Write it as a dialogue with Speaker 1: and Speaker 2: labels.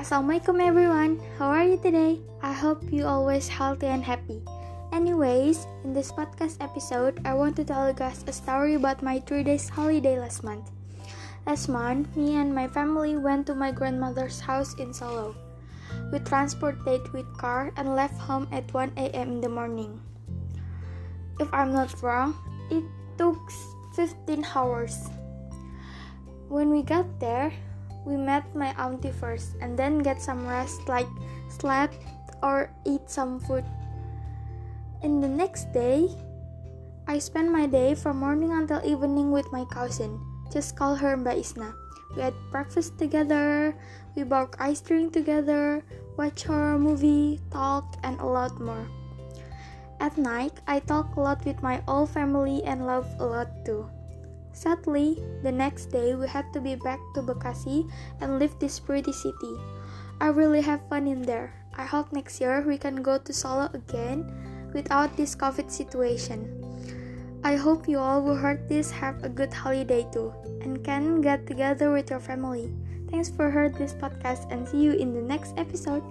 Speaker 1: Assalamualaikum everyone. How are you today? I hope you always healthy and happy. Anyways, in this podcast episode, I want to tell you guys a story about my 3 days holiday last month. Last month, me and my family went to my grandmother's house in Solo. We transported with car and left home at 1 a.m. in the morning. If I'm not wrong, it took 15 hours. When we got there, we met my auntie first and then get some rest like slept or eat some food. In the next day, I spent my day from morning until evening with my cousin. Just call her Mbak Isna. We had breakfast together, we bought ice cream together, watch horror movie, talk, and a lot more. At night, I talk a lot with my whole family and love a lot too. Sadly, the next day we had to be back to Bekasi and leave this pretty city. I really have fun in there. I hope next year we can go to Solo again without this COVID situation. I hope you all who heard this have a good holiday too and can get together with your family. Thanks for heard this podcast and see you in the next episode.